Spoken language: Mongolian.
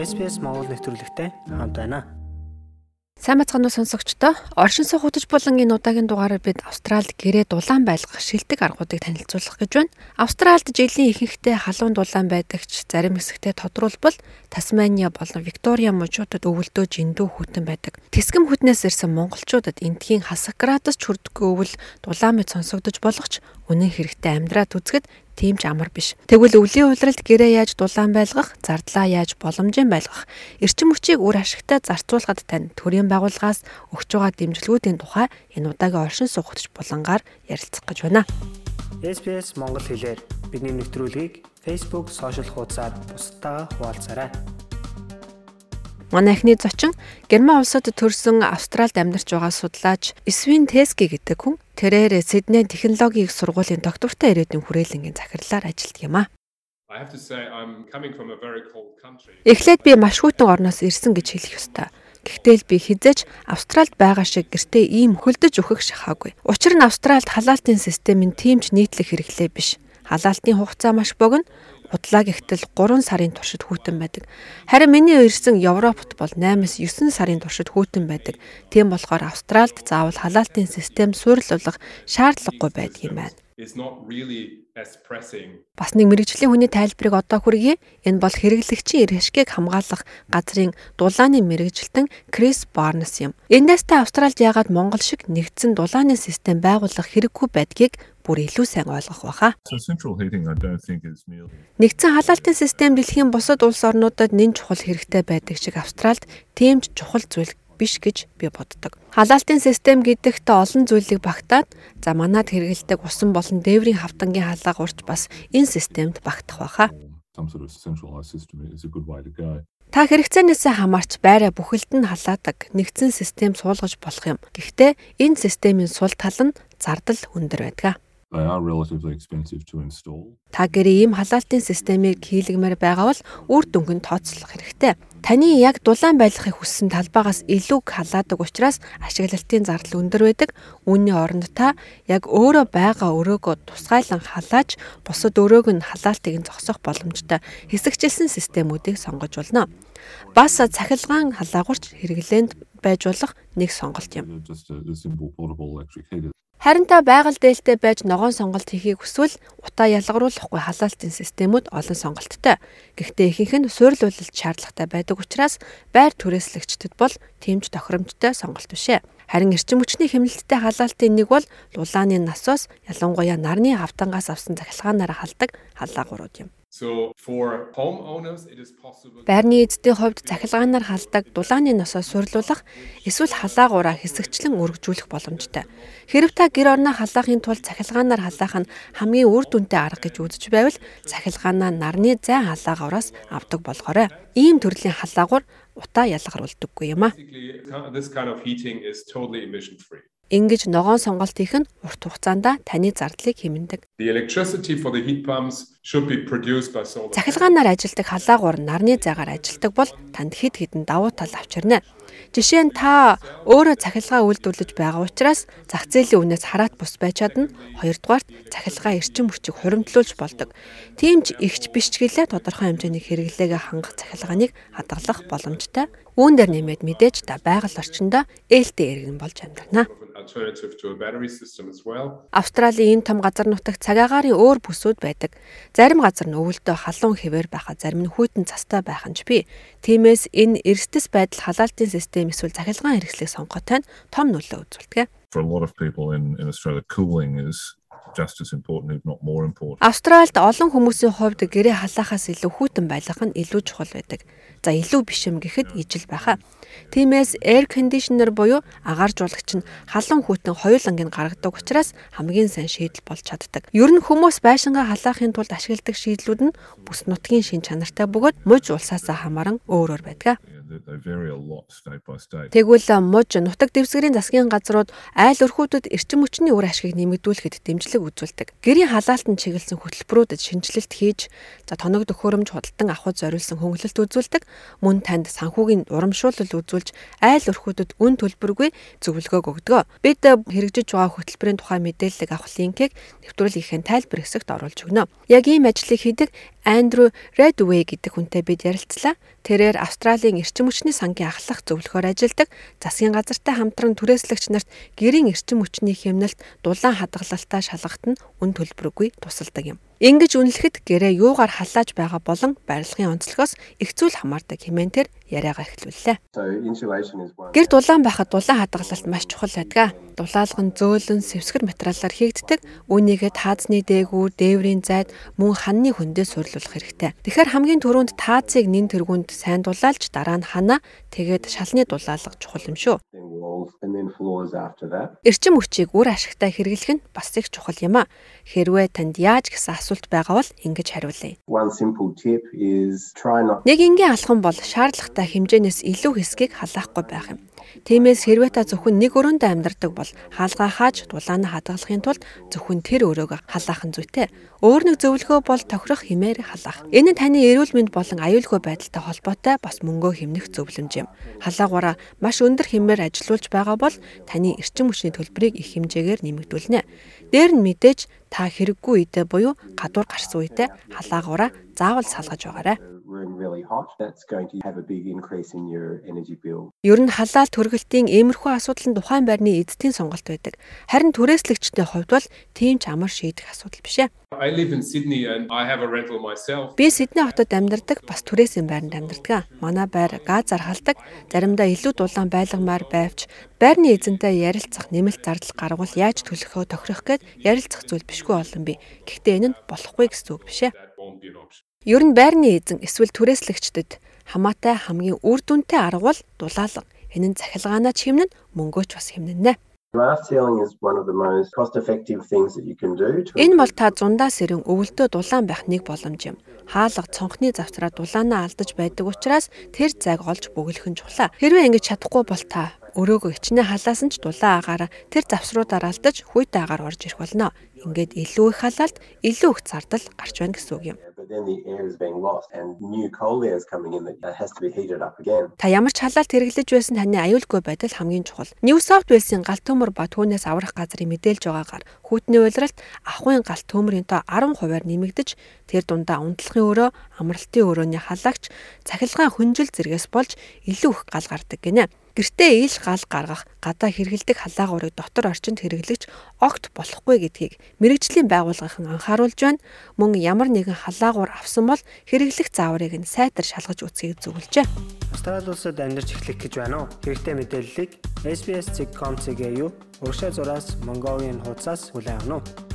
SPS Монгол нэвтрүүлэгтэй хамт байна. Сайн бацхан уу сонсогчдоо оршин суух удаж булангийн удаагийн дугаараар бид Австралид гэрээ дулаан байлгах шилдэг аргуудыг танилцуулах гэж байна. Австралид жилийн ихэнхдээ халуун дулаан байдагч зарим хэсэгтээ тодруулбал Тасмания болон Виктория мужуудад өвөлдөө жиндүү хүтэн байдаг. Тэсгэм хүтнээс ирсэн монголчуудад эндхийн хасах градус чүрдэггүй өвөл дулаан мэд сонсогдож болох ч үнэн хэрэгтээ амьдраад үзэхэд тийм ч амар биш. Тэгвэл өвлийн улиралд гэрээ яаж дулаан байлгах, зардлаа яаж боломжийн байлгах, эрчим хүчийг үр ашигтай зарцуулахад тань төрийн байгууллагаас өгч байгаа дэмжлэгүүдийн тухай энэ удаагийн оршин суугч булангаар ярилцах гэж байна. SPS Монгол хэлээр бидний нэвтрүүлгийг Facebook сошиал хуудасаар бусдаа хуваалцаарай. Манай эхний зочин Герман улсад төрсэн Австралид амьдарч байгаа судлаач Свин Тески гэдэг хүн тэрээр Сидней технологийн их сургуулийн доктортой ирээдүйн хүрээлэнгийн захирлаар ажилладаг юм а. Эхлээд би маш хүйтэн орноос ирсэн гэж хэлэх ёстой. Гэхдээ л би хизээч Австралид байгаа шиг гэртээ ийм хөлдөж өөхөх шахаагүй. Учир нь Австралид халаалтын систем нь тиймч нийтлэг хэрэглээ биш. Халаалтын хугацаа маш богино Удлаа гихтэл 3 сарын туршид хүүтэн байдаг. Харин миний ирсэн Европт бол 8-9 сарын туршид хүүтэн байдаг. Тийм болохоор Австральд заавал халаалтын систем суйрлуулах шаардлагагүй байдаг юм байна. Бас нэг мэрэгжлийн хүний тайлбарыг одоо хүргэе. Энэ бол хэрэглэгчийн эрхшгийг хамгаалах газрын дулааны мэрэгжилтэн Крис Барнес юм. Эндээс та Австральд яагаад Монгол шиг нэгдсэн дулааны систем байгуулах хэрэггүй байдгийг бүр илүү сайн ойлгох байхаа. Нэгдсэн халаалтын систем дэлхийн бусад улс орнуудад нэн чухал хэрэгтэй байдаг шиг Австральд тийм ч чухал зүйл биш гэж би боддог. Халаалтын систем гэдэгт олон зүйлийг багтаад за манад хэрэгэлдэг усан болон дээврийн хавтангийн халаага урч бас энэ системд багтах байхаа. Та хэрэгцээнээсээ хамаарч байраа бүхэлд нь халаадаг нэгдсэн систем суулгаж болох юм. Гэхдээ энэ системийн сул тал нь зардал өндөр байдаг. They are relatively expensive to install. Та гэрээ ийм халаалтын системийг хийлгэмээр байгаа бол үр дүнг нь тооцоолох хэрэгтэй. Таны яг дулаан байлгахыг хүссэн талбайгаас илүү халаадаг учраас ашиглалтын зардал өндөр байдаг. Үүний оронд та яг өөрөө байгаа өрөөгөө тусгайлан халааж бусад өрөөг нь халаалтыг нь зогсоох боломжтой хэсэгчилсэн системүүдийг сонгож болно. Бас цахилгаан халаагурч хэрэглээнд байж болох нэг сонголт юм. Харин та байгаль дээлтэй байж ногоон сонголт хийхийг хүсвэл утаа ялгаруулахгүй халаалтын системүүд олон сонголттой. Гэхдээ ихэнх нь суйрлуулалт шаардлагатай байдаг учраас байр түрээслэгчдэд бол тэмж тохиромжтой сонголт бишээ. Харин эрчим хүчний хэмнэлттэй халаалтын нэг бол лулааны насоос ялангуяа нарны хавтангаас авсан захилгаанаараа халдаг халаагурууд юм. Байрны эзэдийн хувьд цахилгаанаар халдаг дулааны носоо сурлуулах эсвэл халаагаараа хэсэгчлэн өргөжүүлэх боломжтой. Хэрв та гэр орноо халаахын тулд цахилгаанаар халаах нь хамгийн үр дүнтэй арга гэж үзэж байвал цахилгаанаа нарны зай халаагаараас авдаг болгоорой. Ийм төрлийн халаагуур утаа ялгаруулдаггүй юм а. Ингэж ногоон сонголт хийх нь урт хугацаанд таны зардлыг хэмнэдэг. Цахилгаанаар ажилдаг халаагуур нарны зайгаар ажилдаг бол танд хэд хэдэн давуу тал авчирна. Жишээ нь та өөрөө цахилгаан үйлдвэрлэж байгаа учраас зах зээлийн үнээс хараат бус байж чадна. Хоёрдугаарт цахилгаан эрчим хүчийг хуримтлуулж болдог. Тийм ч ихч биш ч гэлээ тодорхой хэмжээний хэрэглээгээ хангах цахилгааныг хадгалах боломжтой. Үүн дээр нэмээд мэдээж та байгаль орчиндөө ээлтэй иргэн болж амьдрна. Австралийн энэ том газар нутагт цагаагаарын өөр бүсүүд байдаг. Зарим газар нь өвөлдөө халуун хэвээр байхад зарим нь хүйтэн цастай байх нь ч бий. Тиймээс энэ эрсдэс байдал халаалтын систем эсвэл захилгаан хэрэгслийг сонгоход том нөлөө үзүүлдэг. For a lot of people in in Australia cooling is just as important if not more important. Австральд олон хүмүүсийн хувьд гэрээ халаахаас илүү хүйтэн байлгах нь илүү чухал байдаг. За илүү биш юм гэхэд ижил байхаа. Тиймээс air conditioner буюу агаар жуулагч нь халуун хүйтэн хоёулангийг гаргадаг учраас хамгийн сайн шийдэл болж чаддаг. Ер нь хүмүүс байшингаа халаахын тулд ашигладаг шийдлүүд нь бүс нутгийн шин чанартай бөгөөд мужи улсаасаа хамааран өөр өөр байдаг. Тэгвэл муж нутаг дэвсгэрийн засгийн газрууд айл өрхүүдэд эрчим хүчний үр ашгийг нэмэгдүүлэхэд дэмжлэг үзүүлдэг. Гэрийн халаалтанд чиглэсэн хөтөлбөрүүдэд шинжилэлт хийж за тоног төхөөрөмж худалдан авахд зориулсан хөнгөлөлт үзүүлдэг. Мөн танд санхүүгийн урамшуулал үзүүлж айл өрхүүдэд үн төлбөргүй зөвлөгөөг өгдөг. Бид хэрэгжиж байгаа хөтөлбөрийн тухай мэдээллийг авах линкийг нэвтрүүлгийнхээ тайлбар хэсэгт оруулж өгнө. Яг ийм ажлыг хийдэг Андрю Redway гэдэг хүнтэй бид ярилцлаа. Тэрээр Австралийн эрчим хүчний сангийн ахлах зөвлөхөөр ажилладаг засгийн газартай хамтран түрээслэгч нарт гэрийн эрчим хүчний хэмнэлт дулаан хадгалалтаа шалгахад нь үн төлбөргүй тусалдаг юм. Ингэж үнэлэхэд гэрээ юугаар халааж байгаа болон барилгын онцлогоос их зүйл хамаардаг хэмээн тэр яриагаа эхлүүллээ. Гэр дулаан байхад дулаан хадгалалт маш чухал байдаг. Дулаалга нь зөөлөн сэвсгэр материалаар хийгддэг. Үүнийгээ таазны дээгүүр, дээврийн зайд мөн ханны хөндөө сурлуулах хэрэгтэй. Тэгэхээр хамгийн түрүүнд таазыг нэн тэргуунд сайн дулаалж дараа нь ханаа тэгээд шалны дулаалга чухал юм шүү. Эрчим хүчийг үр ашигтай хэрэглэх нь бас их чухал юм а. Хэрвээ танд яаж гэсэн асуулт байгаа бол ингэж хариулъя. Нэг энгийн алхам бол шаардлагатай хэмжээнээс илүү хэсгийг халаахгүй байх юм. Тиймээс хэрвээ та зөвхөн нэг өрөөндөө амьдардаг бол хаалгаа хааж дулаан хадгалахын тулд зөвхөн тэр өрөөгөө халаах нь зүйтэй. Өөр нэг зөвлөгөө бол тохирох хэмээр халаах. Энэ нь таны эрүүл мэнд болон аюулгүй байдалтай холбоотой бас мөнгөө хэмнэх зөвлөмж юм. Халаагаараа маш өндөр хэмээр ажилуулж байгаа бол таны эрчим хүчний төлбөрийг их хэмжээгээр нэмэгдүүлнэ. Дээр нь мэдээж та хэрэггүй үедээ буюу гадуур гарсан үедээ халаагаараа заавал салгаж байгаарай room really hot, that's going to have a big increase in your energy bill. Ер нь халаалт хөргөлтийн иймэрхүү асуудал нь тухайн байрны эзэдийн сонголт байдаг. Харин түрээслэгчдийн хувьд бол тийм ч амар шийдэх асуудал биш ээ. I live in Sydney and I have a rental myself. Би Сидней хотод амьдардаг, бас түрээсийн байранд амьдардаг. Манай байр газ зархалдаг, заримдаа илүү дулаан байлгамаар байвч байрны эзэнтэй ярилцах нэмэлт зардал гарвал яаж төлөхөө тохирох гээд ярилцах зүйл бишгүй олон би. Гэхдээ энэ нь болохгүй гэсэн үг биш ээ. Ер нь байрны эзэн эсвэл түрээслэгчдэд хамаатай хамгийн үр дүнтэй арга бол дулаалга. Энэ нь захилгаанаа чимнэн мөнгөөч бас хэмнэнэ. Энэ бол та зундаа сэрэн өвөлдөө дулаан байх нэг боломж юм. Хаалга цонхны завцраа дулаанаа алдаж байдаг учраас тэр зайг олж бөглөх нь чухлаа. Хэрвээ ингэж чадахгүй бол та өрөөгөө ичнэ халаасан ч дулаан агаараа тэр завсруудаар алдаж хүйтэй агаар орж ирэх болно. Ингээд илүү их халаалт, илүү их зардал гарч байна гэсэн үг юм. Та ямар ч халаалт хэрэглэж байсан таны аюулгүй байдал хамгийн чухал. New South Wales-ийн галт төмөр ба түүнээс аврах газрыг мэдээлж байгаагаар хүүтний уйлралт ахуйн галт төмөрийн тоо 10%-аар нэмэгдэж тэр дундаа унтлахын өрөө, амралтын өрөөний халагч, цахилгаан хүнжил зэргээс болж илүү их гал гардаг гинэ. Гэртээ ил гал гаргах, гадаа хэрэгэлдэг халаагуурыг дотор орчинд хэрэглэгч огт болохгүй гэдгийг мэрэгжлийн байгууллагын анхааруулж байна. Мөн ямар нэгэн халаагуур авсан бол хэрэглэх зааврыг нь сайтар шалгаж үзхийг зөвлөжээ. Австрали улсад амьдарч эхлэх гэж байна уу? Хэрэгтэй мэдээллийг SBS.com.cg юу? Урагшаа зураас Mongolian хуудасаас хүлээн авах нь